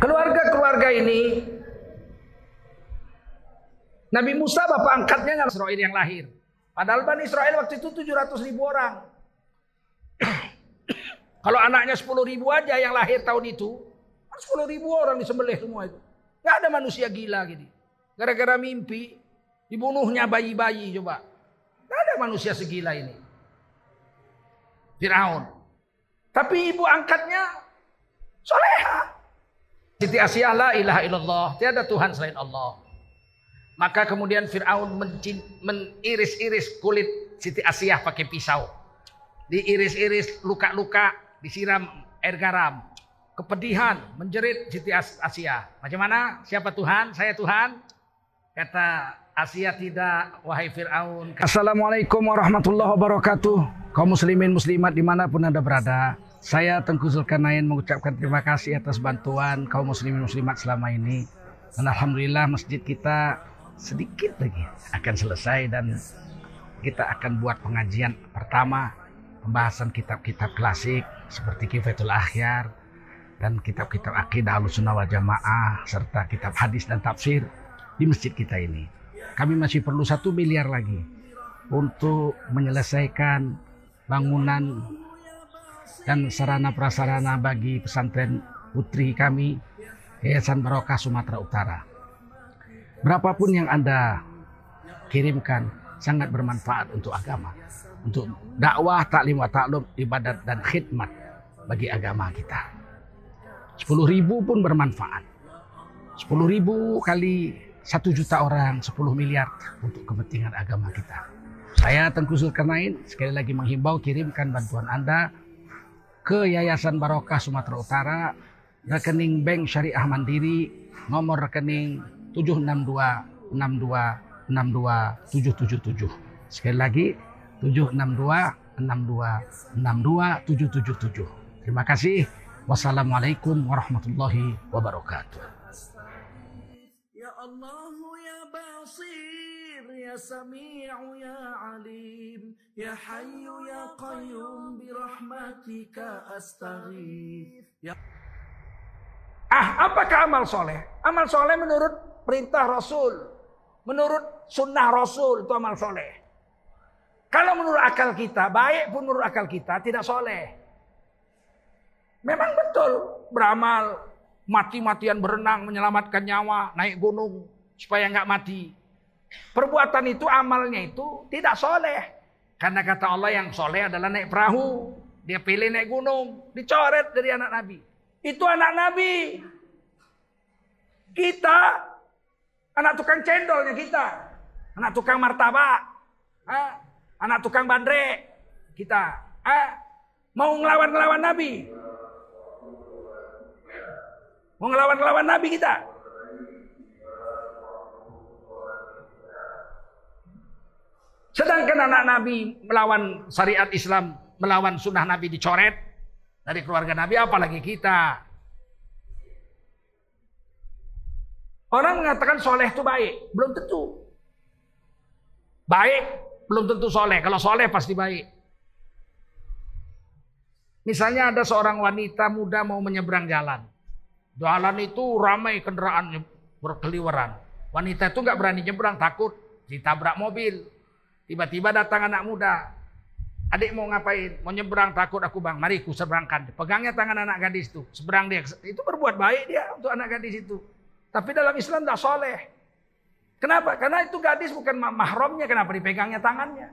keluarga-keluarga ini Nabi Musa bapak angkatnya nggak Israel yang lahir. Padahal Bani Israel waktu itu 700 ribu orang. Kalau anaknya 10 ribu aja yang lahir tahun itu, 10 ribu orang disembelih semua itu. Gak ada manusia gila gini. Gara-gara mimpi, dibunuhnya bayi-bayi coba. Gak ada manusia segila ini. Fir'aun. Tapi ibu angkatnya soleha. Siti Asyah la ilaha illallah. Tiada Tuhan selain Allah. Maka kemudian Fir'aun meniris-iris kulit Siti Asyah pakai pisau. Diiris-iris luka-luka, disiram air garam. Kepedihan, menjerit Siti Asyah. Macam mana? Siapa Tuhan? Saya Tuhan. Kata Asia tidak, wahai Fir'aun. Assalamualaikum warahmatullahi wabarakatuh. Kaum muslimin muslimat di mana pun anda berada. Saya Tengku Zulkarnain mengucapkan terima kasih atas bantuan kaum muslimin muslimat selama ini. Dan Alhamdulillah masjid kita sedikit lagi akan selesai dan kita akan buat pengajian pertama pembahasan kitab-kitab klasik seperti Kifatul Akhyar dan kitab-kitab akidah sunnah wal jamaah serta kitab hadis dan tafsir di masjid kita ini. Kami masih perlu satu miliar lagi untuk menyelesaikan bangunan dan sarana prasarana bagi pesantren putri kami Yayasan Barokah Sumatera Utara. Berapapun yang Anda kirimkan sangat bermanfaat untuk agama. Untuk dakwah, taklim wa taklum, ibadat dan khidmat bagi agama kita. 10 ribu pun bermanfaat. 10 ribu kali 1 juta orang, 10 miliar untuk kepentingan agama kita. Saya Tengku Zulkarnain sekali lagi menghimbau kirimkan bantuan Anda ke Yayasan Barokah Sumatera Utara, rekening Bank Syariah Mandiri, nomor rekening 762 62 62 777. Sekali lagi 762 62 62 777. Terima kasih. Wassalamualaikum warahmatullahi wabarakatuh. Ya Allah ya Basir Sami'u ya Alim ya Hayyu ya Qayyum bi rahmatika astaghith ya Ah, apakah amal soleh? Amal soleh menurut perintah Rasul. Menurut sunnah Rasul itu amal soleh. Kalau menurut akal kita, baik pun menurut akal kita tidak soleh. Memang betul beramal mati-matian berenang menyelamatkan nyawa naik gunung supaya nggak mati. Perbuatan itu amalnya itu tidak soleh. Karena kata Allah yang soleh adalah naik perahu. Dia pilih naik gunung. Dicoret dari anak Nabi. Itu anak Nabi. Kita anak tukang cendolnya kita. Anak tukang martabak. Anak tukang bandrek. Kita. Mau ngelawan-ngelawan Nabi. Mau ngelawan-ngelawan Nabi kita. Sedangkan anak Nabi melawan syariat Islam, melawan sunnah Nabi dicoret dari keluarga Nabi, apalagi kita. Orang mengatakan soleh itu baik, belum tentu. Baik, belum tentu soleh. Kalau soleh pasti baik. Misalnya ada seorang wanita muda mau menyeberang jalan. Jalan itu ramai kendaraan berkeliweran. Wanita itu nggak berani nyebrang, takut ditabrak mobil. Tiba-tiba datang anak muda. Adik mau ngapain? Mau nyebrang takut aku bang. Mari ku seberangkan. Pegangnya tangan anak gadis itu. Seberang dia. Itu berbuat baik dia untuk anak gadis itu. Tapi dalam Islam tidak soleh. Kenapa? Karena itu gadis bukan mahramnya. Kenapa dipegangnya tangannya?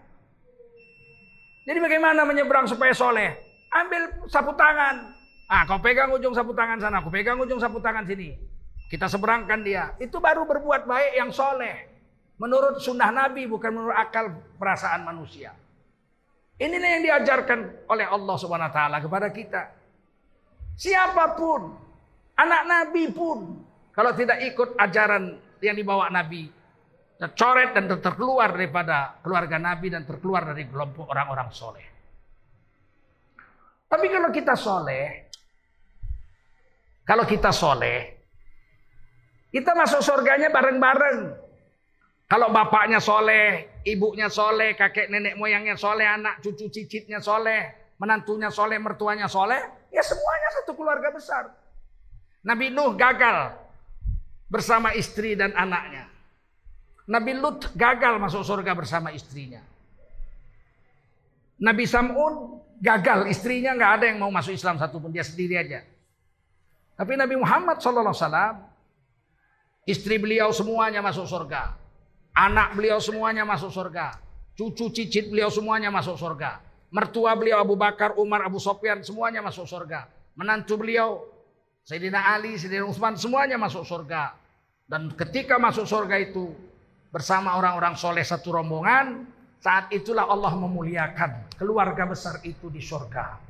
Jadi bagaimana menyeberang supaya soleh? Ambil sapu tangan. Ah, kau pegang ujung sapu tangan sana. Aku pegang ujung sapu tangan sini. Kita seberangkan dia. Itu baru berbuat baik yang soleh. Menurut sunnah Nabi bukan menurut akal perasaan manusia. Inilah yang diajarkan oleh Allah Subhanahu taala kepada kita. Siapa pun, anak Nabi pun kalau tidak ikut ajaran yang dibawa Nabi, tercoret dan terkeluar daripada keluarga Nabi dan terkeluar dari kelompok orang-orang soleh. Tapi kalau kita soleh, kalau kita soleh, kita masuk surganya bareng-bareng. Kalau bapaknya soleh, ibunya soleh, kakek nenek moyangnya soleh, anak cucu cicitnya soleh, menantunya soleh, mertuanya soleh, ya semuanya satu keluarga besar. Nabi Nuh gagal bersama istri dan anaknya. Nabi Lut gagal masuk surga bersama istrinya. Nabi Sam'un gagal, istrinya nggak ada yang mau masuk Islam satupun, dia sendiri aja. Tapi Nabi Muhammad SAW, istri beliau semuanya masuk surga. Anak beliau semuanya masuk surga. Cucu cicit beliau semuanya masuk surga. Mertua beliau Abu Bakar, Umar, Abu Sofyan semuanya masuk surga. Menantu beliau Sayyidina Ali, Sayyidina Utsman semuanya masuk surga. Dan ketika masuk surga itu bersama orang-orang soleh satu rombongan, saat itulah Allah memuliakan keluarga besar itu di surga.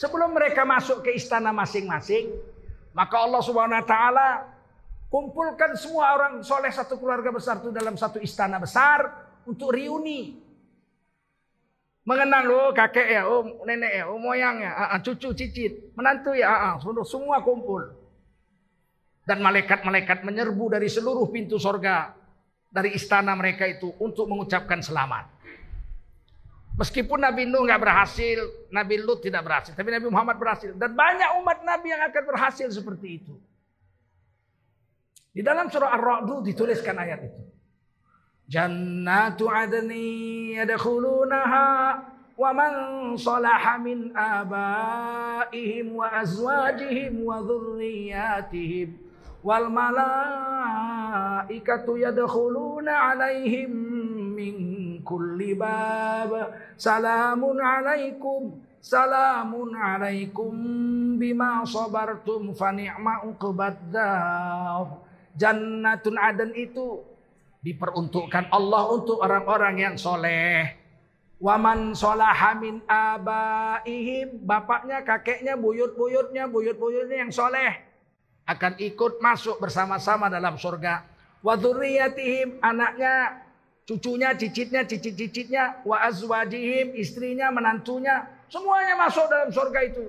Sebelum mereka masuk ke istana masing-masing, maka Allah Subhanahu wa taala kumpulkan semua orang soleh satu keluarga besar itu dalam satu istana besar untuk reuni. Mengenang lo oh, kakek ya, oh nenek ya, oh moyang ya, ah, ah, cucu cicit, menantu ya, ah, semua kumpul. Dan malaikat-malaikat menyerbu dari seluruh pintu sorga dari istana mereka itu untuk mengucapkan selamat. Meskipun Nabi Nuh nggak berhasil, Nabi Lut tidak berhasil, tapi Nabi Muhammad berhasil. Dan banyak umat Nabi yang akan berhasil seperti itu. Di dalam surah Ar-Ra'd dituliskan ayat itu. Jannatu adni yadkhulunaha wa man salaha min abaihim wa azwajihim wa dhurriyyatihim wal malaikatu yadkhuluna alaihim min kulli bab salamun alaikum salamun alaikum bima sabartum fa ni'ma uqbad jannatun adan itu diperuntukkan Allah untuk orang-orang yang soleh. Waman solaha min abaihim. Bapaknya, kakeknya, buyut-buyutnya, buyut-buyutnya yang soleh. Akan ikut masuk bersama-sama dalam surga. Waduriyatihim anaknya, cucunya, cicitnya, cicit-cicitnya. Wa azwajihim istrinya, menantunya. Semuanya masuk dalam surga itu.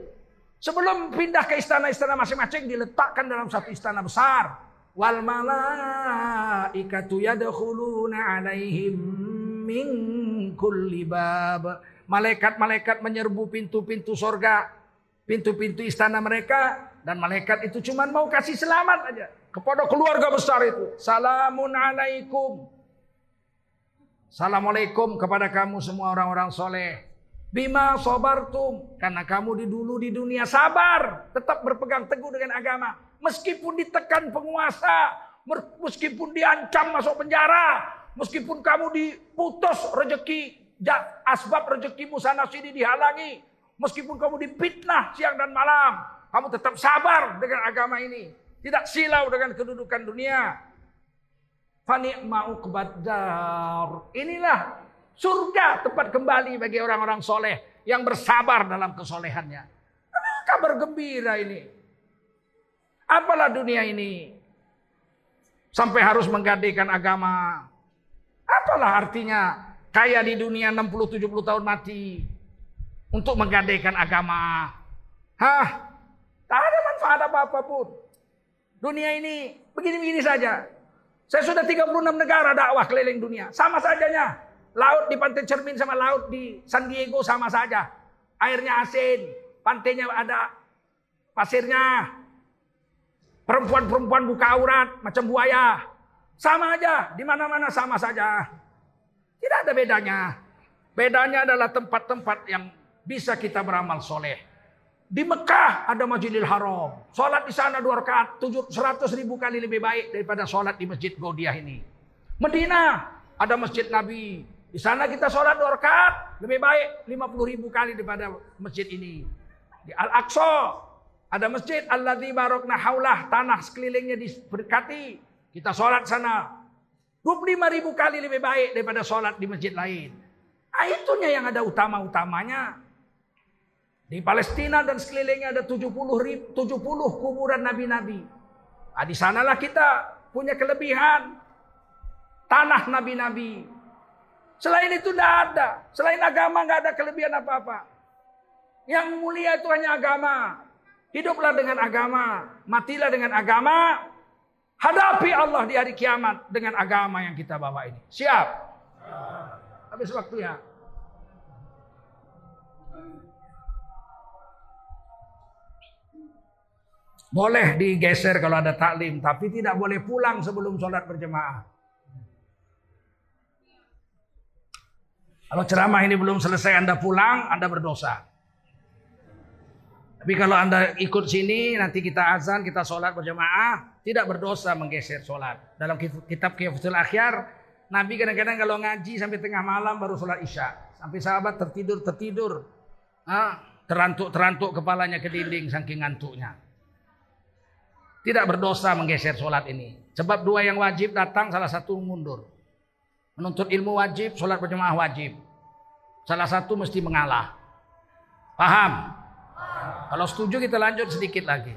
Sebelum pindah ke istana-istana masing-masing diletakkan dalam satu istana besar wal malaikatu yadkhuluna alaihim min kulli bab. Malaikat-malaikat menyerbu pintu-pintu sorga, pintu-pintu istana mereka, dan malaikat itu cuma mau kasih selamat aja kepada keluarga besar itu. Salamun alaikum. Assalamualaikum kepada kamu semua orang-orang soleh. Bima sobartum. Karena kamu di dulu di dunia sabar. Tetap berpegang teguh dengan agama. Meskipun ditekan penguasa. Meskipun diancam masuk penjara. Meskipun kamu diputus rezeki. Asbab rezekimu sana sini dihalangi. Meskipun kamu dipitnah siang dan malam. Kamu tetap sabar dengan agama ini. Tidak silau dengan kedudukan dunia. Fani'ma Inilah Surga tempat kembali bagi orang-orang soleh yang bersabar dalam kesolehannya. Kabar gembira ini. Apalah dunia ini. Sampai harus menggadaikan agama. Apalah artinya kaya di dunia 60-70 tahun mati. Untuk menggadaikan agama. Hah? Tak ada manfaat apa-apa pun. Dunia ini begini-begini saja. Saya sudah 36 negara dakwah keliling dunia. Sama sajanya. Laut di pantai Cermin sama laut di San Diego sama saja. Airnya asin, pantainya ada pasirnya. Perempuan-perempuan buka aurat macam buaya. Sama aja, di mana-mana sama saja. Tidak ada bedanya. Bedanya adalah tempat-tempat yang bisa kita beramal soleh. Di Mekah ada Masjidil Haram. Sholat di sana dua rakaat, seratus ribu kali lebih baik daripada sholat di Masjid Gaudiah ini. Medina ada Masjid Nabi. Di sana kita sholat dua rakaat lebih baik 50 ribu kali daripada masjid ini. Di Al-Aqsa ada masjid Alladzi barokna haulah tanah sekelilingnya diberkati. Kita sholat sana 25 ribu kali lebih baik daripada sholat di masjid lain. Nah, itunya yang ada utama-utamanya. Di Palestina dan sekelilingnya ada 70 ribu, 70 kuburan nabi-nabi. Nah, di sanalah kita punya kelebihan tanah nabi-nabi. Selain itu tidak ada. Selain agama nggak ada kelebihan apa-apa. Yang mulia itu hanya agama. Hiduplah dengan agama. Matilah dengan agama. Hadapi Allah di hari kiamat dengan agama yang kita bawa ini. Siap? Habis waktunya. Boleh digeser kalau ada taklim, tapi tidak boleh pulang sebelum sholat berjemaah. Kalau ceramah ini belum selesai Anda pulang, Anda berdosa. Tapi kalau Anda ikut sini, nanti kita azan, kita sholat berjemaah, tidak berdosa menggeser sholat. Dalam kitab Kifatul Akhyar, Nabi kadang-kadang kalau ngaji sampai tengah malam baru sholat isya. Sampai sahabat tertidur-tertidur. Terantuk-terantuk kepalanya ke dinding saking ngantuknya. Tidak berdosa menggeser sholat ini. Sebab dua yang wajib datang, salah satu mundur. Menuntut ilmu wajib, sholat berjemaah wajib. Salah satu mesti mengalah. Paham? Kalau setuju kita lanjut sedikit lagi.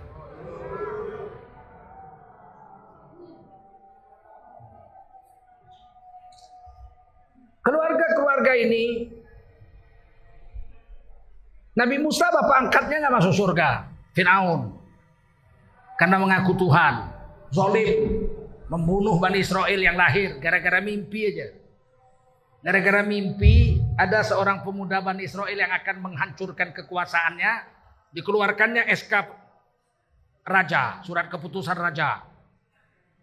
Keluarga-keluarga ini Nabi Musa bapak angkatnya nggak masuk surga. Fir'aun karena mengaku Tuhan. Zolim, membunuh Bani Israel yang lahir gara-gara mimpi aja. Gara-gara mimpi ada seorang pemuda Bani Israel yang akan menghancurkan kekuasaannya, dikeluarkannya SK raja, surat keputusan raja.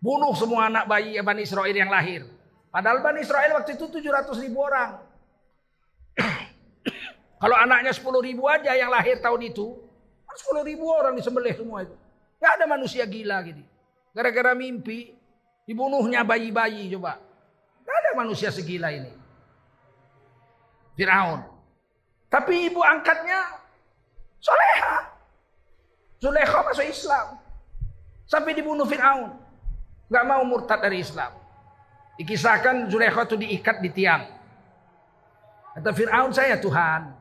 Bunuh semua anak bayi Bani Israel yang lahir. Padahal Bani Israel waktu itu 700 ribu orang. Kalau anaknya 10 ribu aja yang lahir tahun itu, 10 ribu orang disembelih semua itu. Gak ada manusia gila gitu. Gara-gara mimpi dibunuhnya bayi-bayi coba. Gak ada manusia segila ini. Fir'aun. Tapi ibu angkatnya Soleha. Zulekha masuk Islam. Sampai dibunuh Fir'aun. Gak mau murtad dari Islam. Dikisahkan Zulekha itu diikat di tiang. Kata Fir'aun saya Tuhan.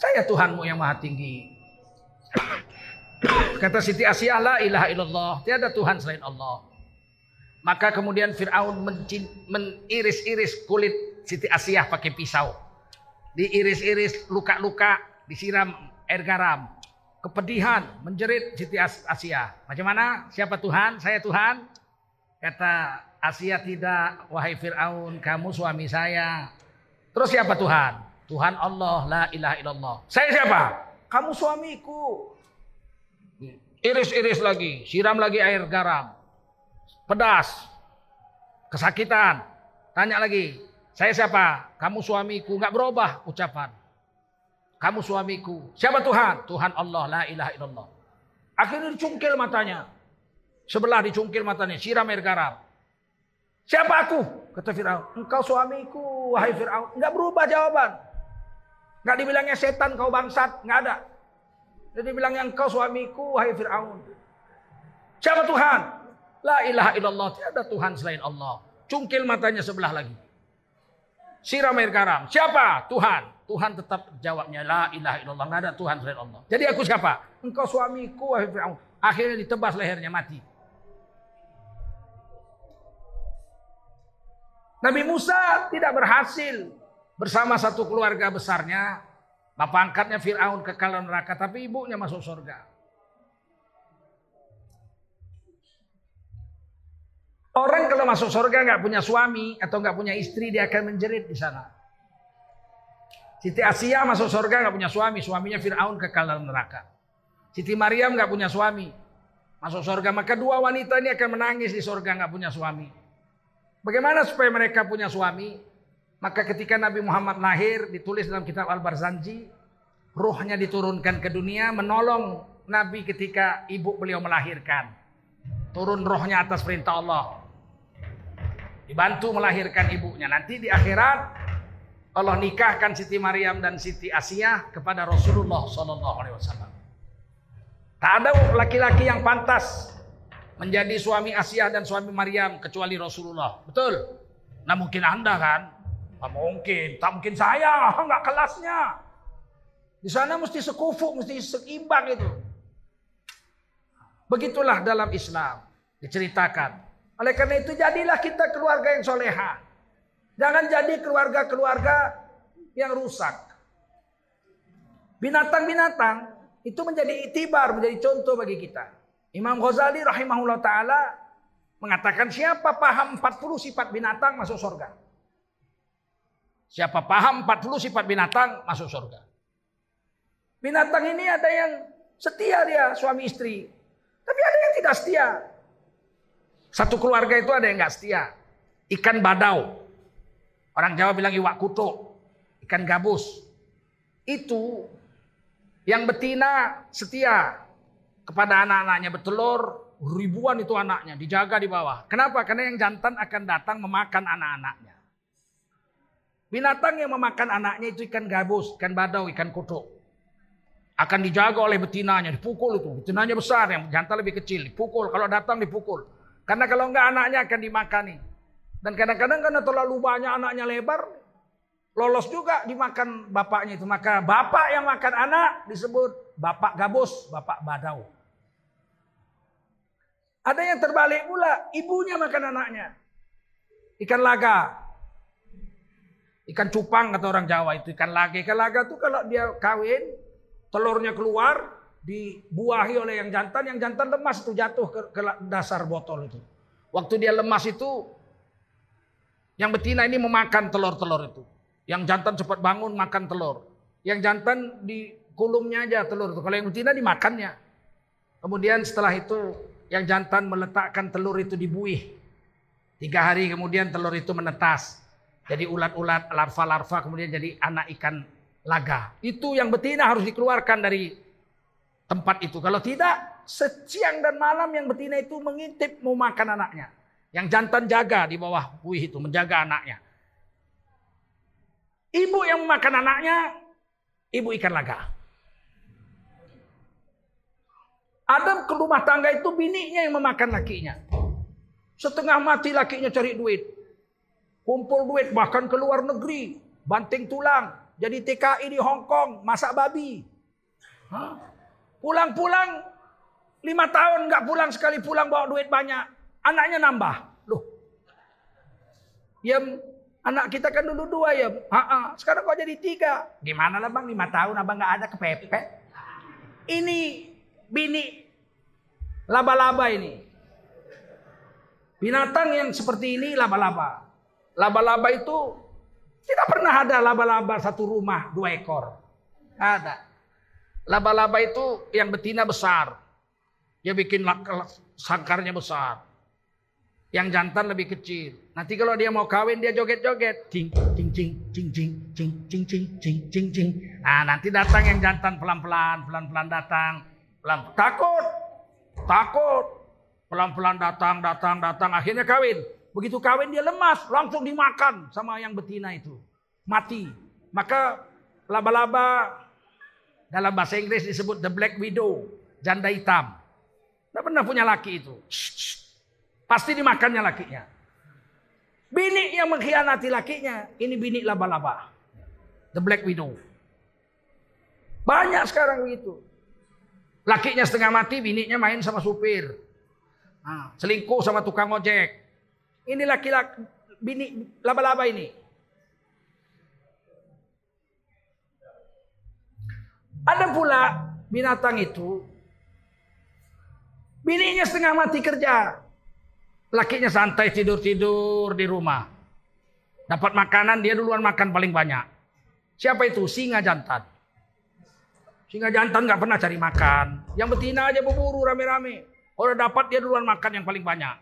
Saya Tuhanmu yang maha tinggi. Kata Siti Asiyah la ilaha illallah. Tiada Tuhan selain Allah. Maka kemudian Fir'aun meniris-iris kulit Siti Asiyah pakai pisau. Diiris-iris luka-luka, disiram air garam. Kepedihan, menjerit Siti Asiyah. Macam mana? Siapa Tuhan? Saya Tuhan. Kata Asia tidak, wahai Fir'aun, kamu suami saya. Terus siapa Tuhan? Tuhan Allah, la ilaha illallah. Saya siapa? Kamu suamiku. Iris-iris lagi, siram lagi air garam. Pedas. Kesakitan. Tanya lagi, saya siapa? Kamu suamiku. Nggak berubah ucapan. Kamu suamiku. Siapa Tuhan? Tuhan Allah, la ilaha illallah. Akhirnya dicungkil matanya. Sebelah dicungkil matanya, siram air garam. Siapa aku? Kata Fir'aun. Engkau suamiku, wahai Fir'aun. Nggak berubah jawaban. Nggak dibilangnya setan, kau bangsat. Nggak ada. Jadi bilang yang kau suamiku, wahai Fir'aun. Siapa Tuhan? La ilaha illallah. Tiada Tuhan selain Allah. Cungkil matanya sebelah lagi. Siram air garam. Siapa? Tuhan. Tuhan tetap jawabnya. La ilaha illallah. Nggak ada Tuhan selain Allah. Jadi aku siapa? Engkau suamiku, wahai Fir'aun. Akhirnya ditebas lehernya mati. Nabi Musa tidak berhasil bersama satu keluarga besarnya Bapak angkatnya Fir'aun ke dalam neraka, tapi ibunya masuk surga. Orang kalau masuk surga nggak punya suami atau nggak punya istri, dia akan menjerit di sana. Siti Asia masuk surga nggak punya suami, suaminya Fir'aun ke dalam neraka. Siti Maryam nggak punya suami, masuk surga. Maka dua wanita ini akan menangis di surga nggak punya suami. Bagaimana supaya mereka punya suami? Maka ketika Nabi Muhammad lahir ditulis dalam kitab Al-Barzanji, ruhnya diturunkan ke dunia menolong Nabi ketika ibu beliau melahirkan. Turun rohnya atas perintah Allah. Dibantu melahirkan ibunya. Nanti di akhirat Allah nikahkan Siti Maryam dan Siti Asia kepada Rasulullah Sallallahu Alaihi Wasallam. Tak ada laki-laki yang pantas menjadi suami Asia dan suami Maryam kecuali Rasulullah. Betul? Nah mungkin anda kan Tak mungkin, tak mungkin saya, nggak kelasnya. Di sana mesti sekufu, mesti seimbang itu. Begitulah dalam Islam diceritakan. Oleh karena itu jadilah kita keluarga yang soleha. Jangan jadi keluarga-keluarga yang rusak. Binatang-binatang itu menjadi itibar, menjadi contoh bagi kita. Imam Ghazali rahimahullah ta'ala mengatakan siapa paham 40 sifat binatang masuk surga. Siapa paham 40 sifat binatang masuk surga. Binatang ini ada yang Setia dia suami istri. Tapi ada yang tidak setia. Satu keluarga itu ada yang nggak setia. Ikan badau. Orang Jawa bilang iwak kutuk. Ikan gabus. Itu yang betina setia kepada anak-anaknya bertelur. Ribuan itu anaknya dijaga di bawah. Kenapa? Karena yang jantan akan datang memakan anak-anaknya. Binatang yang memakan anaknya itu ikan gabus, ikan badau, ikan kutuk. Akan dijaga oleh betinanya, dipukul itu. Betinanya besar, yang jantan lebih kecil. Dipukul, kalau datang dipukul. Karena kalau enggak anaknya akan dimakani. Dan kadang-kadang karena terlalu banyak anaknya lebar, lolos juga dimakan bapaknya itu. Maka bapak yang makan anak disebut bapak gabus, bapak badau. Ada yang terbalik pula, ibunya makan anaknya. Ikan laga. Ikan cupang kata orang Jawa itu ikan laga. Ikan laga itu kalau dia kawin, telurnya keluar, dibuahi oleh yang jantan, yang jantan lemas itu jatuh ke, ke dasar botol itu. Waktu dia lemas itu, yang betina ini memakan telur-telur itu. Yang jantan cepat bangun makan telur. Yang jantan di kulumnya aja telur itu. Kalau yang betina dimakannya. Kemudian setelah itu yang jantan meletakkan telur itu di buih. Tiga hari kemudian telur itu menetas. Jadi ulat-ulat, larva-larva kemudian jadi anak ikan laga. Itu yang betina harus dikeluarkan dari tempat itu. Kalau tidak, sesiang dan malam yang betina itu mengintip mau makan anaknya. Yang jantan jaga di bawah buih itu, menjaga anaknya. Ibu yang memakan anaknya, ibu ikan laga. Adam ke rumah tangga itu bininya yang memakan lakinya. Setengah mati lakinya cari duit. Kumpul duit bahkan ke luar negeri. Banting tulang. Jadi TKI di Hong Kong. Masak babi. Pulang-pulang. Lima tahun nggak pulang sekali pulang bawa duit banyak. Anaknya nambah. Loh. Ya anak kita kan dulu dua ya. Ha -ha. Sekarang kok jadi tiga. Gimana lah bang lima tahun abang nggak ada kepepet. Ini bini laba-laba ini. Binatang yang seperti ini laba-laba. Laba-laba itu tidak pernah ada laba-laba satu rumah dua ekor. Ada. Laba-laba itu yang betina besar. Dia bikin sangkarnya besar. Yang jantan lebih kecil. Nanti kalau dia mau kawin dia joget-joget. Cing, cing, cing, cing, cing, cing, cing, cing, cing, cing, cing. Nah nanti datang yang jantan pelan-pelan, pelan-pelan datang. Pelan, takut, takut. Pelan-pelan datang, datang, datang. Akhirnya kawin. Begitu kawin dia lemas, langsung dimakan sama yang betina itu. Mati. Maka laba-laba dalam bahasa Inggris disebut the black widow. Janda hitam. Tidak pernah punya laki itu. Shh, shh. Pasti dimakannya lakinya. Bini yang mengkhianati lakinya. Ini bini laba-laba. The black widow. Banyak sekarang begitu. Lakinya setengah mati, bininya main sama supir. Nah, selingkuh sama tukang ojek. Ini laki-laki, bini laba-laba ini. Ada pula binatang itu, bininya setengah mati kerja. Lakinya santai tidur-tidur di rumah. Dapat makanan, dia duluan makan paling banyak. Siapa itu? Singa jantan. Singa jantan gak pernah cari makan. Yang betina aja berburu rame-rame. Kalau dapat dia duluan makan yang paling banyak.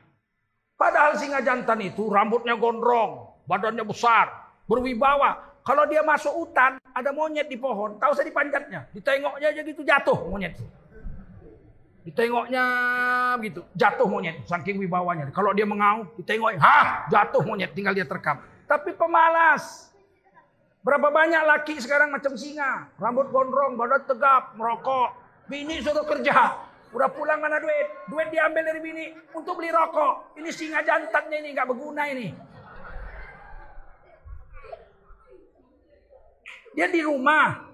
Padahal singa jantan itu rambutnya gondrong, badannya besar, berwibawa. Kalau dia masuk hutan, ada monyet di pohon, tahu saya dipanjatnya, ditengoknya aja gitu jatuh monyet. Ditengoknya gitu, jatuh monyet, saking wibawanya. Kalau dia mengaum, ditengok, hah, jatuh monyet, tinggal dia terkam. Tapi pemalas. Berapa banyak laki sekarang macam singa, rambut gondrong, badan tegap, merokok. Bini suruh kerja, udah pulang mana duit, duit diambil dari bini untuk beli rokok. Ini singa jantannya ini nggak berguna ini. Dia di rumah,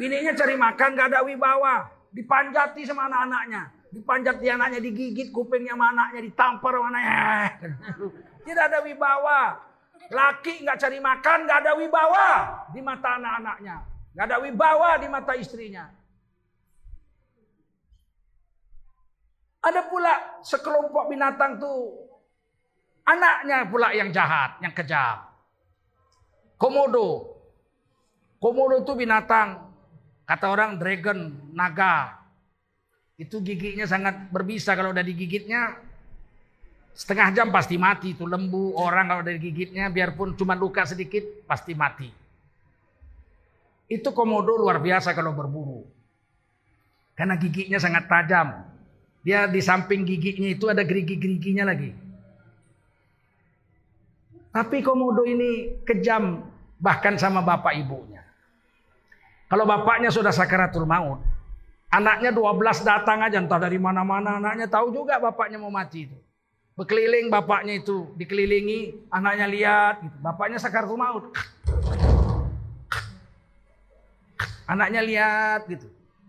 bininya cari makan gak ada wibawa, dipanjati sama anak-anaknya, dipanjati anaknya, digigit kupingnya sama anaknya, ditampar sama anaknya. Tidak ada wibawa. Laki nggak cari makan, nggak ada wibawa di mata anak-anaknya, nggak ada wibawa di mata istrinya. Ada pula sekelompok binatang tuh anaknya pula yang jahat, yang kejam. Komodo, Komodo itu binatang, kata orang dragon, naga. Itu giginya sangat berbisa kalau udah digigitnya setengah jam pasti mati itu lembu orang kalau dari gigitnya biarpun cuma luka sedikit pasti mati. Itu komodo luar biasa kalau berburu. Karena giginya sangat tajam. Dia di samping giginya itu ada gerigi-geriginya lagi. Tapi komodo ini kejam bahkan sama bapak ibunya. Kalau bapaknya sudah sakaratul maut, anaknya 12 datang aja entah dari mana-mana anaknya tahu juga bapaknya mau mati itu. Berkeliling bapaknya itu, dikelilingi, anaknya lihat gitu. Bapaknya sakaratul maut. Anaknya lihat gitu.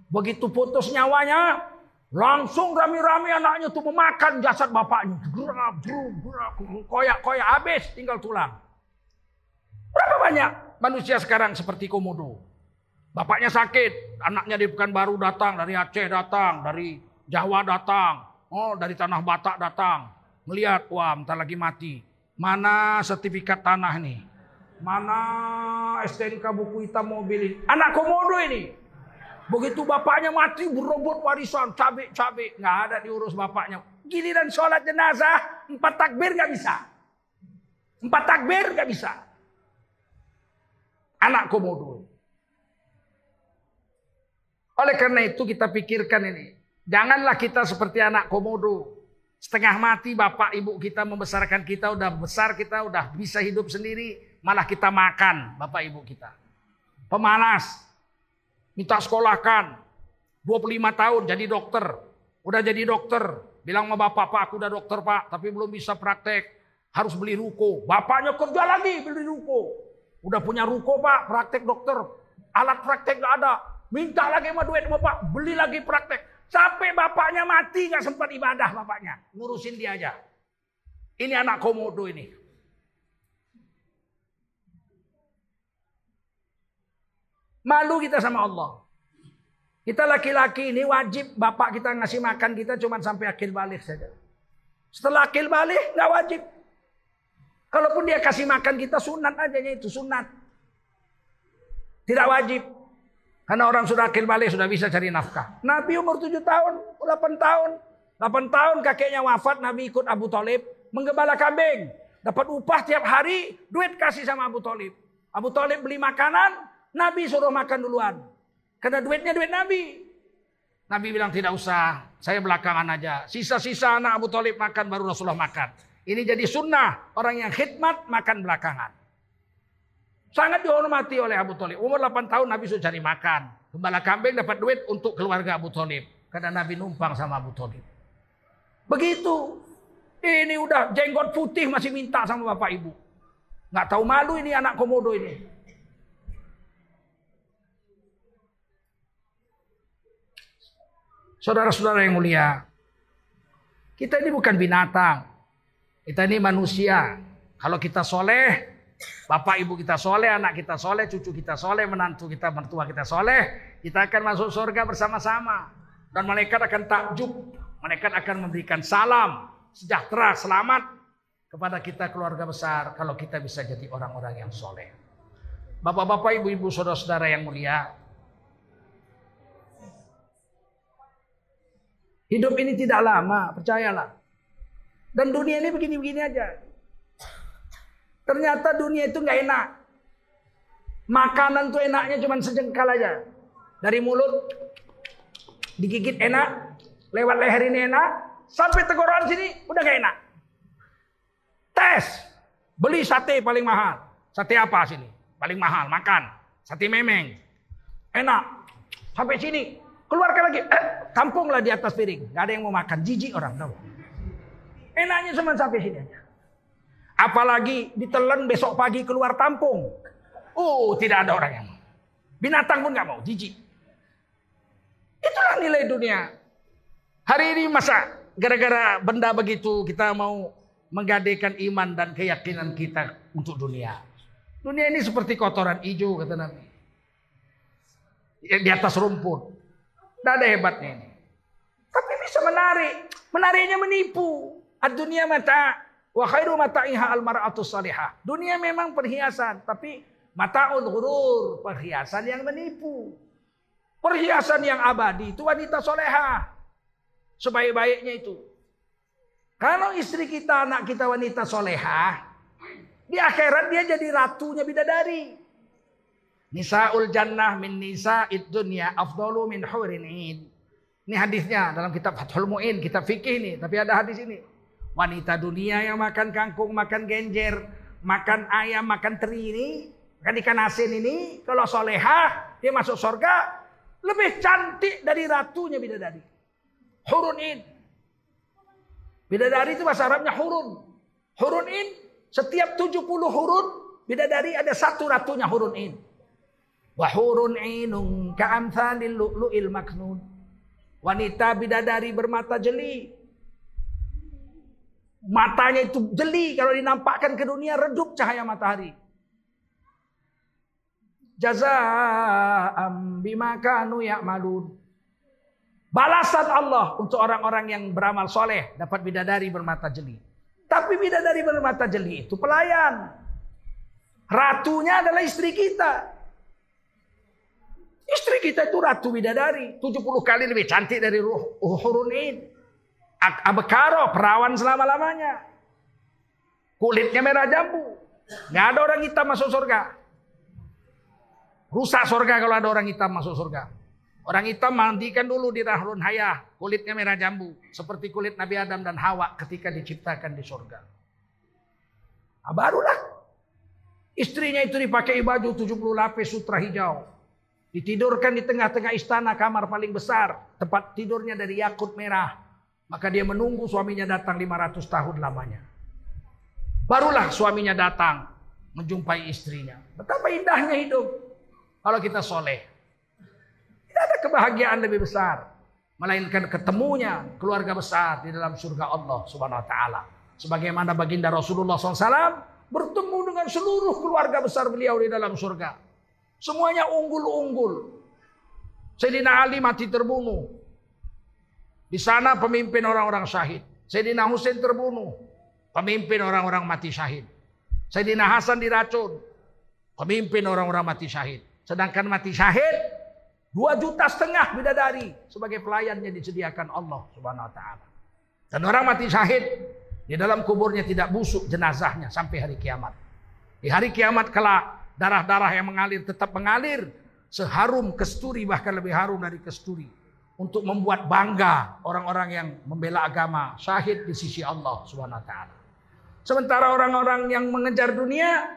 Begitu putus nyawanya, langsung rame-rame anaknya tuh memakan jasad bapaknya. Koyak-koyak habis, tinggal tulang. Berapa banyak manusia sekarang seperti komodo? Bapaknya sakit, anaknya di baru datang, dari Aceh datang, dari Jawa datang, oh dari Tanah Batak datang. Melihat, wah bentar lagi mati. Mana sertifikat tanah nih? Mana STNK buku hitam mobil ini? Anak komodo ini. Begitu bapaknya mati berobot warisan cabe-cabe. Nggak ada diurus bapaknya. Giliran sholat jenazah empat takbir nggak bisa. Empat takbir nggak bisa. Anak komodo. Oleh karena itu kita pikirkan ini. Janganlah kita seperti anak komodo. Setengah mati bapak ibu kita membesarkan kita. Udah besar kita udah bisa hidup sendiri malah kita makan bapak ibu kita. Pemalas, minta sekolahkan, 25 tahun jadi dokter, udah jadi dokter, bilang sama bapak, pak aku udah dokter pak, tapi belum bisa praktek, harus beli ruko. Bapaknya kerja lagi beli ruko, udah punya ruko pak, praktek dokter, alat praktek gak ada, minta lagi sama duit bapak, beli lagi praktek. Sampai bapaknya mati gak sempat ibadah bapaknya, ngurusin dia aja. Ini anak komodo ini. Malu kita sama Allah. Kita laki-laki ini wajib bapak kita ngasih makan kita cuma sampai akil balik saja. Setelah akil balik nggak wajib. Kalaupun dia kasih makan kita sunat aja itu sunat. Tidak wajib. Karena orang sudah akil balik sudah bisa cari nafkah. Nabi umur 7 tahun, 8 tahun. 8 tahun kakeknya wafat, Nabi ikut Abu Talib menggembala kambing. Dapat upah tiap hari, duit kasih sama Abu Talib. Abu Talib beli makanan, Nabi suruh makan duluan. Karena duitnya duit Nabi. Nabi bilang tidak usah, saya belakangan aja. Sisa-sisa anak Abu Talib makan baru Rasulullah makan. Ini jadi sunnah orang yang khidmat makan belakangan. Sangat dihormati oleh Abu Talib. Umur 8 tahun Nabi sudah cari makan. Gembala kambing dapat duit untuk keluarga Abu Talib. Karena Nabi numpang sama Abu Talib. Begitu. Ini udah jenggot putih masih minta sama bapak ibu. Nggak tahu malu ini anak komodo ini. Saudara-saudara yang mulia, kita ini bukan binatang. Kita ini manusia. Kalau kita soleh, bapak ibu kita soleh, anak kita soleh, cucu kita soleh, menantu kita, mertua kita soleh, kita akan masuk surga bersama-sama. Dan malaikat akan takjub. Malaikat akan memberikan salam, sejahtera, selamat kepada kita keluarga besar kalau kita bisa jadi orang-orang yang soleh. Bapak-bapak, ibu-ibu, saudara-saudara yang mulia, Hidup ini tidak lama, percayalah. Dan dunia ini begini-begini aja. Ternyata dunia itu nggak enak. Makanan tuh enaknya cuma sejengkal aja. Dari mulut digigit enak, lewat leher ini enak, sampai tenggorokan sini udah gak enak. Tes, beli sate paling mahal. Sate apa sini? Paling mahal, makan. Sate memeng. Enak. Sampai sini, Keluarkan lagi, eh, tampunglah di atas piring. Gak ada yang mau makan, jijik orang tahu. Enaknya cuma sampai sini aja. Apalagi ditelan besok pagi keluar tampung. Oh, tidak ada orang yang mau. Binatang pun gak mau, jijik. Itulah nilai dunia. Hari ini masa gara-gara benda begitu kita mau menggadaikan iman dan keyakinan kita untuk dunia. Dunia ini seperti kotoran hijau kata Nabi. Di atas rumput. Tidak ada hebatnya ini. Tapi bisa menarik. Menariknya menipu. Ad-dunia mata. Wa khairu mata'iha al-mar'atu salihah. Dunia memang perhiasan. Tapi mata'ul ghurur. Perhiasan yang menipu. Perhiasan yang abadi itu wanita soleha. Sebaik-baiknya itu. Kalau istri kita, anak kita wanita solehah. Di akhirat dia jadi ratunya bidadari. Nisaul jannah min nisa dunya afdalu min hurin Ini hadisnya dalam kitab Fathul Mu'in, kitab fikih ini. Tapi ada hadis ini. Wanita dunia yang makan kangkung, makan genjer, makan ayam, makan teri ini, makan ikan asin ini, kalau solehah, dia masuk surga, lebih cantik dari ratunya bidadari. Hurun in. Bidadari itu bahasa Arabnya hurun. Hurun in, setiap 70 hurun, bidadari ada satu ratunya hurun in. Wahurun inung ka'amthalil lu'lu'il maknun. Wanita bidadari bermata jeli. Matanya itu jeli kalau dinampakkan ke dunia redup cahaya matahari. Jazaa'am bima kanu ya'malun. Balasan Allah untuk orang-orang yang beramal soleh dapat bidadari bermata jeli. Tapi bidadari bermata jeli itu pelayan. Ratunya adalah istri kita. Istri kita itu ratu bidadari. 70 kali lebih cantik dari ruh Hurunin. Abekaro, perawan selama-lamanya. Kulitnya merah jambu. Nggak ada orang hitam masuk surga. Rusak surga kalau ada orang hitam masuk surga. Orang hitam mandikan dulu di rahlun hayah. Kulitnya merah jambu. Seperti kulit Nabi Adam dan Hawa ketika diciptakan di surga. Nah, barulah. Istrinya itu dipakai baju 70 lapis sutra hijau. Ditidurkan di tengah-tengah istana kamar paling besar. Tempat tidurnya dari yakut merah. Maka dia menunggu suaminya datang 500 tahun lamanya. Barulah suaminya datang menjumpai istrinya. Betapa indahnya hidup. Kalau kita soleh. Tidak ada kebahagiaan lebih besar. Melainkan ketemunya keluarga besar di dalam surga Allah subhanahu wa ta'ala. Sebagaimana baginda Rasulullah SAW bertemu dengan seluruh keluarga besar beliau di dalam surga. Semuanya unggul-unggul. Sayyidina Ali mati terbunuh. Di sana pemimpin orang-orang syahid. Sayyidina Husain terbunuh. Pemimpin orang-orang mati syahid. Sayyidina Hasan diracun. Pemimpin orang-orang mati syahid. Sedangkan mati syahid. Dua juta setengah bidadari. Sebagai pelayannya disediakan Allah subhanahu wa ta'ala. Dan orang mati syahid. Di dalam kuburnya tidak busuk jenazahnya sampai hari kiamat. Di hari kiamat kelak darah-darah yang mengalir tetap mengalir seharum kesturi bahkan lebih harum dari kesturi untuk membuat bangga orang-orang yang membela agama syahid di sisi Allah Subhanahu taala. Sementara orang-orang yang mengejar dunia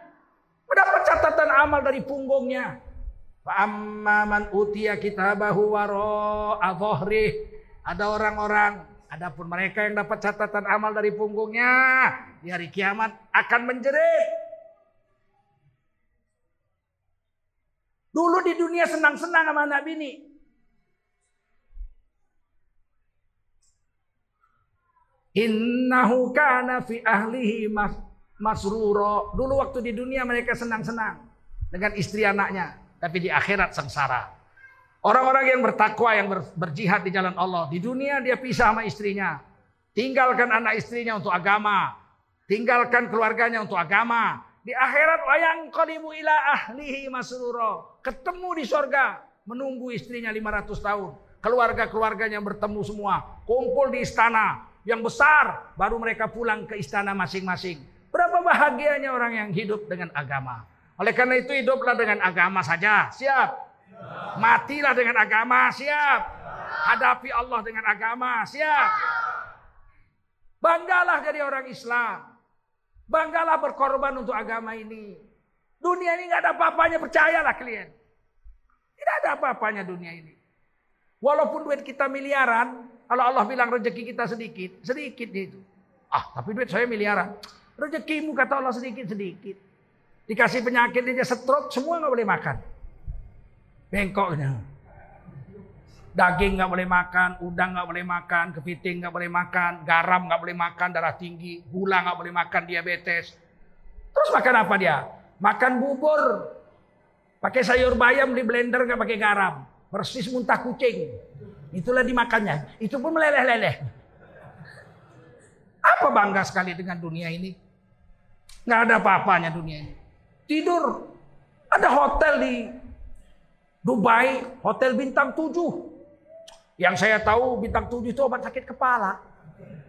mendapat catatan amal dari punggungnya. Fa man utiya kitabahu wara'a Ada orang-orang adapun mereka yang dapat catatan amal dari punggungnya di hari kiamat akan menjerit Dulu di dunia senang-senang sama anak bini. Innahu kana fi ahlihi mas masruro. Dulu waktu di dunia mereka senang-senang dengan istri anaknya, tapi di akhirat sengsara. Orang-orang yang bertakwa yang ber, berjihad di jalan Allah, di dunia dia pisah sama istrinya. Tinggalkan anak istrinya untuk agama, tinggalkan keluarganya untuk agama, di akhirat wayang qalibu ila ahlihi masruro. Ketemu di sorga. Menunggu istrinya 500 tahun. Keluarga-keluarganya bertemu semua. Kumpul di istana yang besar. Baru mereka pulang ke istana masing-masing. Berapa bahagianya orang yang hidup dengan agama. Oleh karena itu hiduplah dengan agama saja. Siap. Matilah dengan agama. Siap. Hadapi Allah dengan agama. Siap. Banggalah jadi orang Islam. Banggalah berkorban untuk agama ini. Dunia ini nggak ada apa-apanya, percayalah kalian. Tidak ada apa-apanya dunia ini. Walaupun duit kita miliaran, kalau Allah bilang rezeki kita sedikit, sedikit itu. Ah, tapi duit saya miliaran. Rezekimu kata Allah sedikit-sedikit. Dikasih penyakit dia stroke, semua nggak boleh makan. Bengkoknya. Daging nggak boleh makan, udang nggak boleh makan, kepiting nggak boleh makan, garam nggak boleh makan, darah tinggi, gula nggak boleh makan, diabetes. Terus makan apa dia? Makan bubur, pakai sayur bayam di blender nggak pakai garam, persis muntah kucing. Itulah dimakannya. Itu pun meleleh-leleh. Apa bangga sekali dengan dunia ini? Nggak ada apa-apanya dunia ini. Tidur. Ada hotel di Dubai, hotel bintang 7. Yang saya tahu bintang 7 itu obat sakit kepala.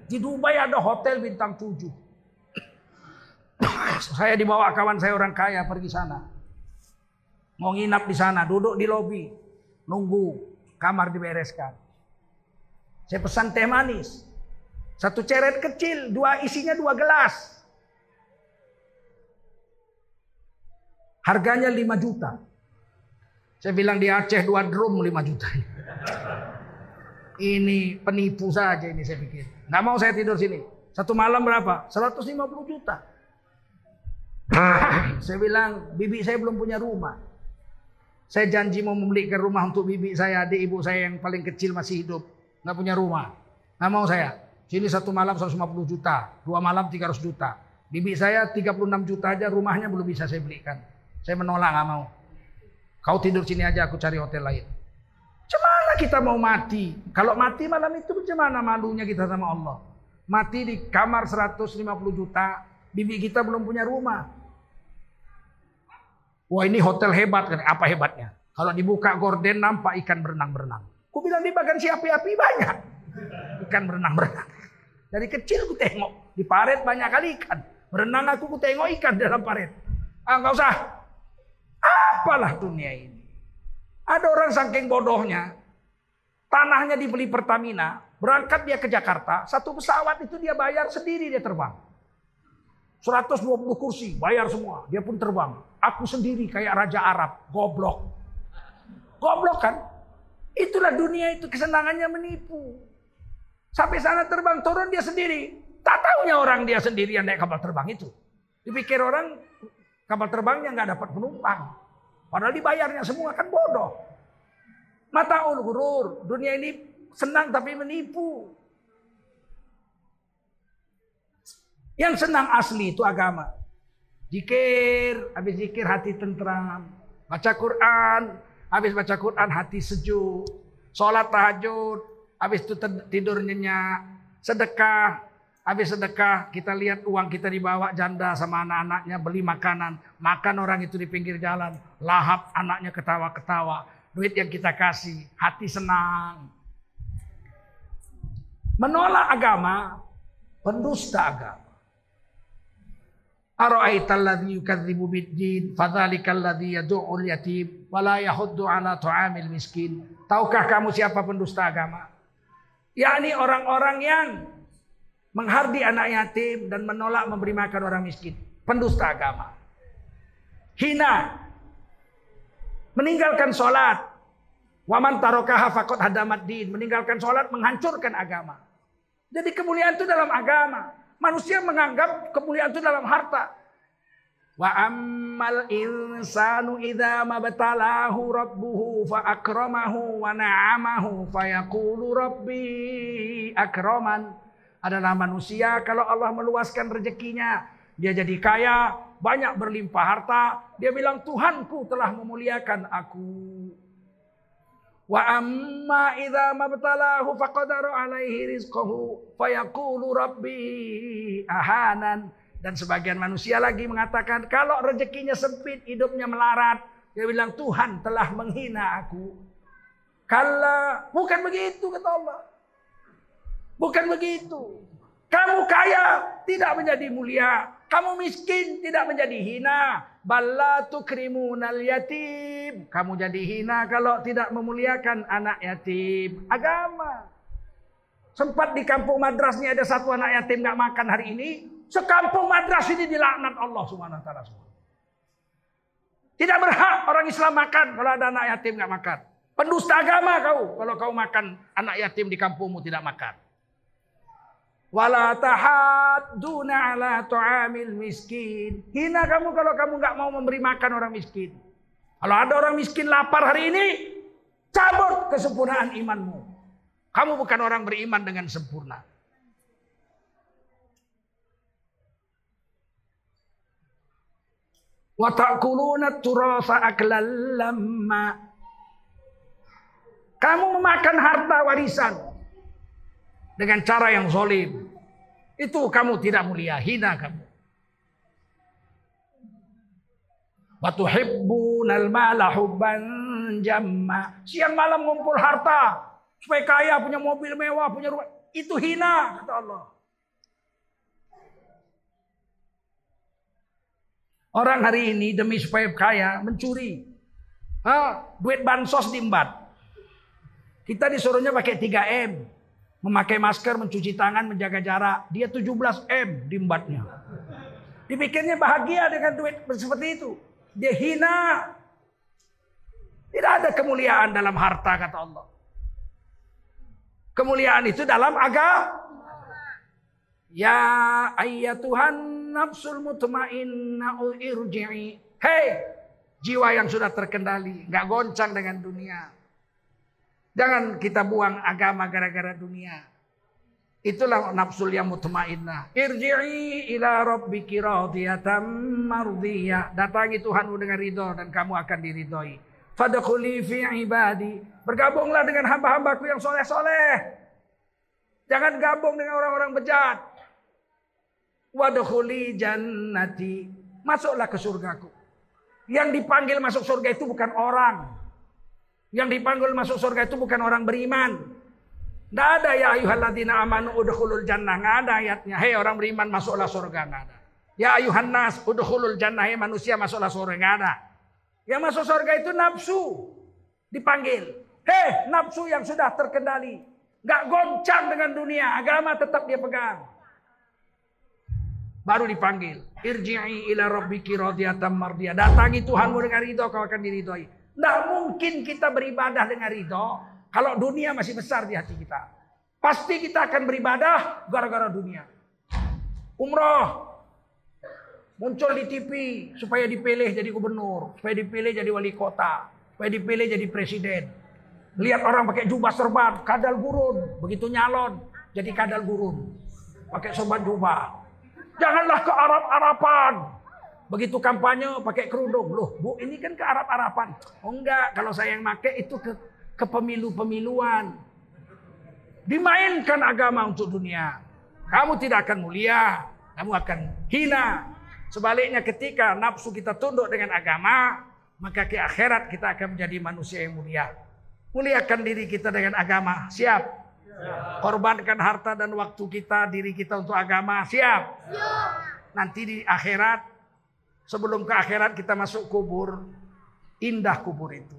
Di Dubai ada hotel bintang 7. saya dibawa kawan saya orang kaya pergi sana. Mau nginap di sana, duduk di lobi, nunggu kamar dibereskan. Saya pesan teh manis. Satu ceret kecil, dua isinya dua gelas. Harganya 5 juta. Saya bilang di Aceh dua drum 5 juta. Ini penipu saja ini saya pikir. Nggak mau saya tidur sini. Satu malam berapa? 150 juta. saya bilang, bibi saya belum punya rumah. Saya janji mau membelikan rumah untuk bibi saya, adik ibu saya yang paling kecil masih hidup. Nggak punya rumah. Nggak mau saya. Sini satu malam 150 juta. Dua malam 300 juta. Bibi saya 36 juta aja rumahnya belum bisa saya belikan. Saya menolak nggak mau. Kau tidur sini aja, aku cari hotel lain. Cemana kita mau mati? Kalau mati malam itu bagaimana malunya kita sama Allah? Mati di kamar 150 juta, bibi kita belum punya rumah. Wah ini hotel hebat kan? Apa hebatnya? Kalau dibuka gorden nampak ikan berenang-berenang. Ku bilang dimakan si api-api banyak. Ikan berenang-berenang. Dari kecil ku tengok. Di paret banyak kali ikan. Berenang aku ku tengok ikan dalam paret. Ah nggak usah. Apalah dunia ini. Ada orang saking bodohnya. Tanahnya dibeli Pertamina. Berangkat dia ke Jakarta. Satu pesawat itu dia bayar sendiri dia terbang. 120 kursi, bayar semua. Dia pun terbang. Aku sendiri kayak Raja Arab. Goblok. Goblok kan? Itulah dunia itu kesenangannya menipu. Sampai sana terbang, turun dia sendiri. Tak tahunya orang dia sendiri yang naik kapal terbang itu. Dipikir orang kapal terbangnya nggak dapat penumpang. Padahal dibayarnya semua kan bodoh. Mata ulurur, dunia ini senang tapi menipu. Yang senang asli itu agama. Zikir, habis zikir hati tentram. Baca Quran, habis baca Quran hati sejuk. Sholat tahajud, habis itu tidur nyenyak. Sedekah, Habis sedekah, kita lihat uang kita dibawa janda sama anak-anaknya beli makanan. Makan orang itu di pinggir jalan. Lahap anaknya ketawa-ketawa. Duit yang kita kasih, hati senang. Menolak agama, pendusta agama. Ara'aital ladzi yukadzibu bid-din fadzalikal ladzi yad'ul yatim wa la yahuddu ala miskin. Tahukah kamu siapa pendusta agama? Yakni orang-orang yang menghardi anak yatim dan menolak memberi makan orang miskin. Pendusta agama. Hina. Meninggalkan sholat. Waman tarokaha fakot hadamat din. Meninggalkan sholat menghancurkan agama. Jadi kemuliaan itu dalam agama. Manusia menganggap kemuliaan itu dalam harta. Wa ammal insanu idza mabtalahu rabbuhu fa akramahu wa na'amahu fa yaqulu rabbi akraman adalah manusia kalau Allah meluaskan rezekinya. Dia jadi kaya, banyak berlimpah harta. Dia bilang Tuhanku telah memuliakan aku. Wa amma idza mabtalahu faqadara alaihi rizqahu fayaqulu rabbi ahanan. Dan sebagian manusia lagi mengatakan kalau rezekinya sempit, hidupnya melarat, dia bilang Tuhan telah menghina aku. Kalau bukan begitu kata Allah. Bukan begitu. Kamu kaya tidak menjadi mulia. Kamu miskin tidak menjadi hina. Balla tukrimunal yatim. Kamu jadi hina kalau tidak memuliakan anak yatim. Agama. Sempat di kampung madras ini ada satu anak yatim nggak makan hari ini. Sekampung madras ini dilaknat Allah subhanahu wa ta'ala. Tidak berhak orang Islam makan kalau ada anak yatim nggak makan. Pendusta agama kau kalau kau makan anak yatim di kampungmu tidak makan. Wala tahadduna ala tu'amil miskin. Hina kamu kalau kamu nggak mau memberi makan orang miskin. Kalau ada orang miskin lapar hari ini, cabut kesempurnaan imanmu. Kamu bukan orang beriman dengan sempurna. Wa ta'kuluna turasa. Kamu memakan harta warisan dengan cara yang zolim. Itu kamu tidak mulia, hina kamu. Watuhibbunal mala hubban jamma. Siang malam ngumpul harta. supaya kaya, punya mobil mewah, punya rumah. Itu hina, kata Allah. Orang hari ini demi supaya kaya mencuri. Ha, duit bansos diembat. Kita disuruhnya pakai 3M. Memakai masker, mencuci tangan, menjaga jarak. Dia 17M diembatnya. Dipikirnya bahagia dengan duit seperti itu. Dia hina. Tidak ada kemuliaan dalam harta kata Allah. Kemuliaan itu dalam agama. Ya ayyatuhan nafsul mutmainnah irji'i. Hei, jiwa yang sudah terkendali, nggak goncang dengan dunia. Jangan kita buang agama gara-gara dunia. Itulah nafsul yang mutmainnah. Irji'i ila rabbiki radiyatan mardiyah. Datangi Tuhanmu dengan ridho dan kamu akan diridhoi. Fadkhuli fi ibadi. Bergabunglah dengan hamba-hambaku yang soleh-soleh. Jangan gabung dengan orang-orang bejat. Wadkhuli jannati. Masuklah ke surgaku. Yang dipanggil masuk surga itu bukan orang. Yang dipanggil masuk surga itu bukan orang beriman. Tidak ada ya ayuhalladzina amanu udkhulul jannah. Nggak ada ayatnya. Hei orang beriman masuklah surga. Nggak ada. Ya ayuhan nas udkhulul jannah. Hei manusia masuklah surga. Nggak ada. Yang masuk surga itu nafsu. Dipanggil. Hei nafsu yang sudah terkendali. Nggak goncang dengan dunia. Agama tetap dia pegang. Baru dipanggil. Irji'i ila rabbiki radiyatan mardiyah. Datangi Tuhanmu dengan ridho kau akan diridhoi. Tidak mungkin kita beribadah dengan ridho. Kalau dunia masih besar di hati kita. Pasti kita akan beribadah gara-gara dunia. Umroh. Muncul di TV supaya dipilih jadi gubernur. Supaya dipilih jadi wali kota. Supaya dipilih jadi presiden. Lihat orang pakai jubah serban. Kadal gurun. Begitu nyalon. Jadi kadal gurun. Pakai serban jubah. Janganlah ke Arab-Arapan. Begitu kampanye pakai kerudung. Loh, Bu, ini kan ke Arab-Arapan. Oh enggak, kalau saya yang pakai itu ke ke pemilu-pemiluan. Dimainkan agama untuk dunia. Kamu tidak akan mulia, kamu akan hina. Sebaliknya ketika nafsu kita tunduk dengan agama, maka ke akhirat kita akan menjadi manusia yang mulia. Muliakan diri kita dengan agama. Siap? Korbankan harta dan waktu kita, diri kita untuk agama. Siap? Nanti di akhirat, sebelum ke akhirat kita masuk kubur, indah kubur itu.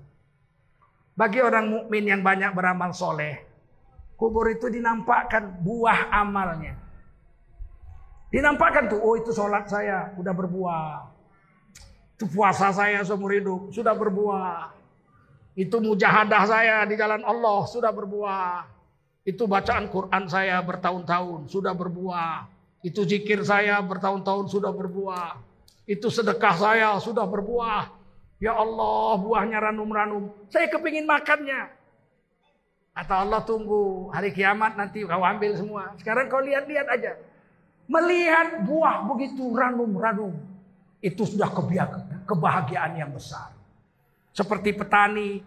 Bagi orang mukmin yang banyak beramal soleh, kubur itu dinampakkan buah amalnya. Dinampakkan tuh, oh itu sholat saya udah berbuah. Itu puasa saya seumur hidup sudah berbuah. Itu mujahadah saya di jalan Allah sudah berbuah. Itu bacaan Quran saya bertahun-tahun sudah berbuah. Itu zikir saya bertahun-tahun sudah berbuah. Itu sedekah saya sudah berbuah. Ya Allah buahnya ranum-ranum. Saya kepingin makannya. Atau Allah tunggu hari kiamat nanti kau ambil semua. Sekarang kau lihat-lihat aja. Melihat buah begitu ranum-ranum. Itu sudah kebahagiaan yang besar. Seperti petani.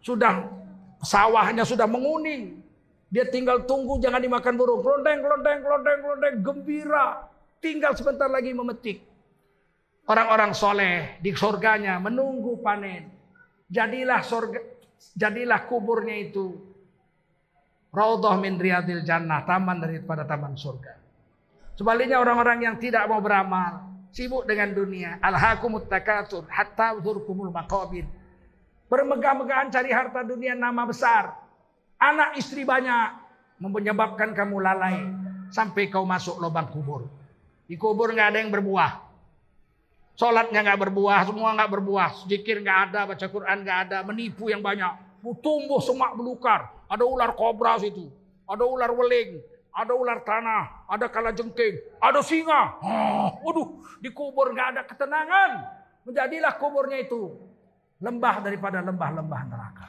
Sudah sawahnya sudah menguning. Dia tinggal tunggu jangan dimakan burung. Kelondeng, kelondeng, kelondeng, kelondeng. Gembira. Tinggal sebentar lagi memetik. Orang-orang soleh di surganya menunggu panen. Jadilah surga, jadilah kuburnya itu. Raudhah min riyadil jannah. Taman daripada taman surga. Sebaliknya orang-orang yang tidak mau beramal, sibuk dengan dunia. Alhaqumut takatsur hatta zurkumul maqabir. Bermegah-megahan cari harta dunia nama besar. Anak istri banyak menyebabkan kamu lalai sampai kau masuk lubang kubur. Di kubur nggak ada yang berbuah. Sholatnya nggak berbuah, semua nggak berbuah. Zikir nggak ada, baca Quran nggak ada, menipu yang banyak. Tumbuh semak belukar. Ada ular kobra situ, ada ular weling, ada ular tanah, ada kala jengking, ada singa. Oh, waduh, di kubur nggak ada ketenangan. Menjadilah kuburnya itu lembah daripada lembah-lembah neraka.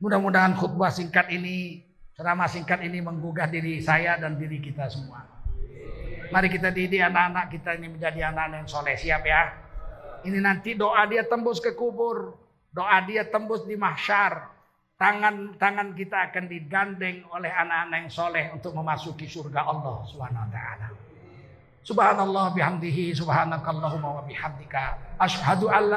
Mudah-mudahan khutbah singkat ini, ceramah singkat ini menggugah diri saya dan diri kita semua. Mari kita didik anak-anak kita ini menjadi anak-anak yang soleh. Siap ya? Ini nanti doa dia tembus ke kubur. Doa dia tembus di mahsyar. Tangan-tangan kita akan digandeng oleh anak-anak yang soleh untuk memasuki surga Allah Subhanahu wa taala. Subhanallah bihamdihi subhanakallahumma wa bihamdika asyhadu an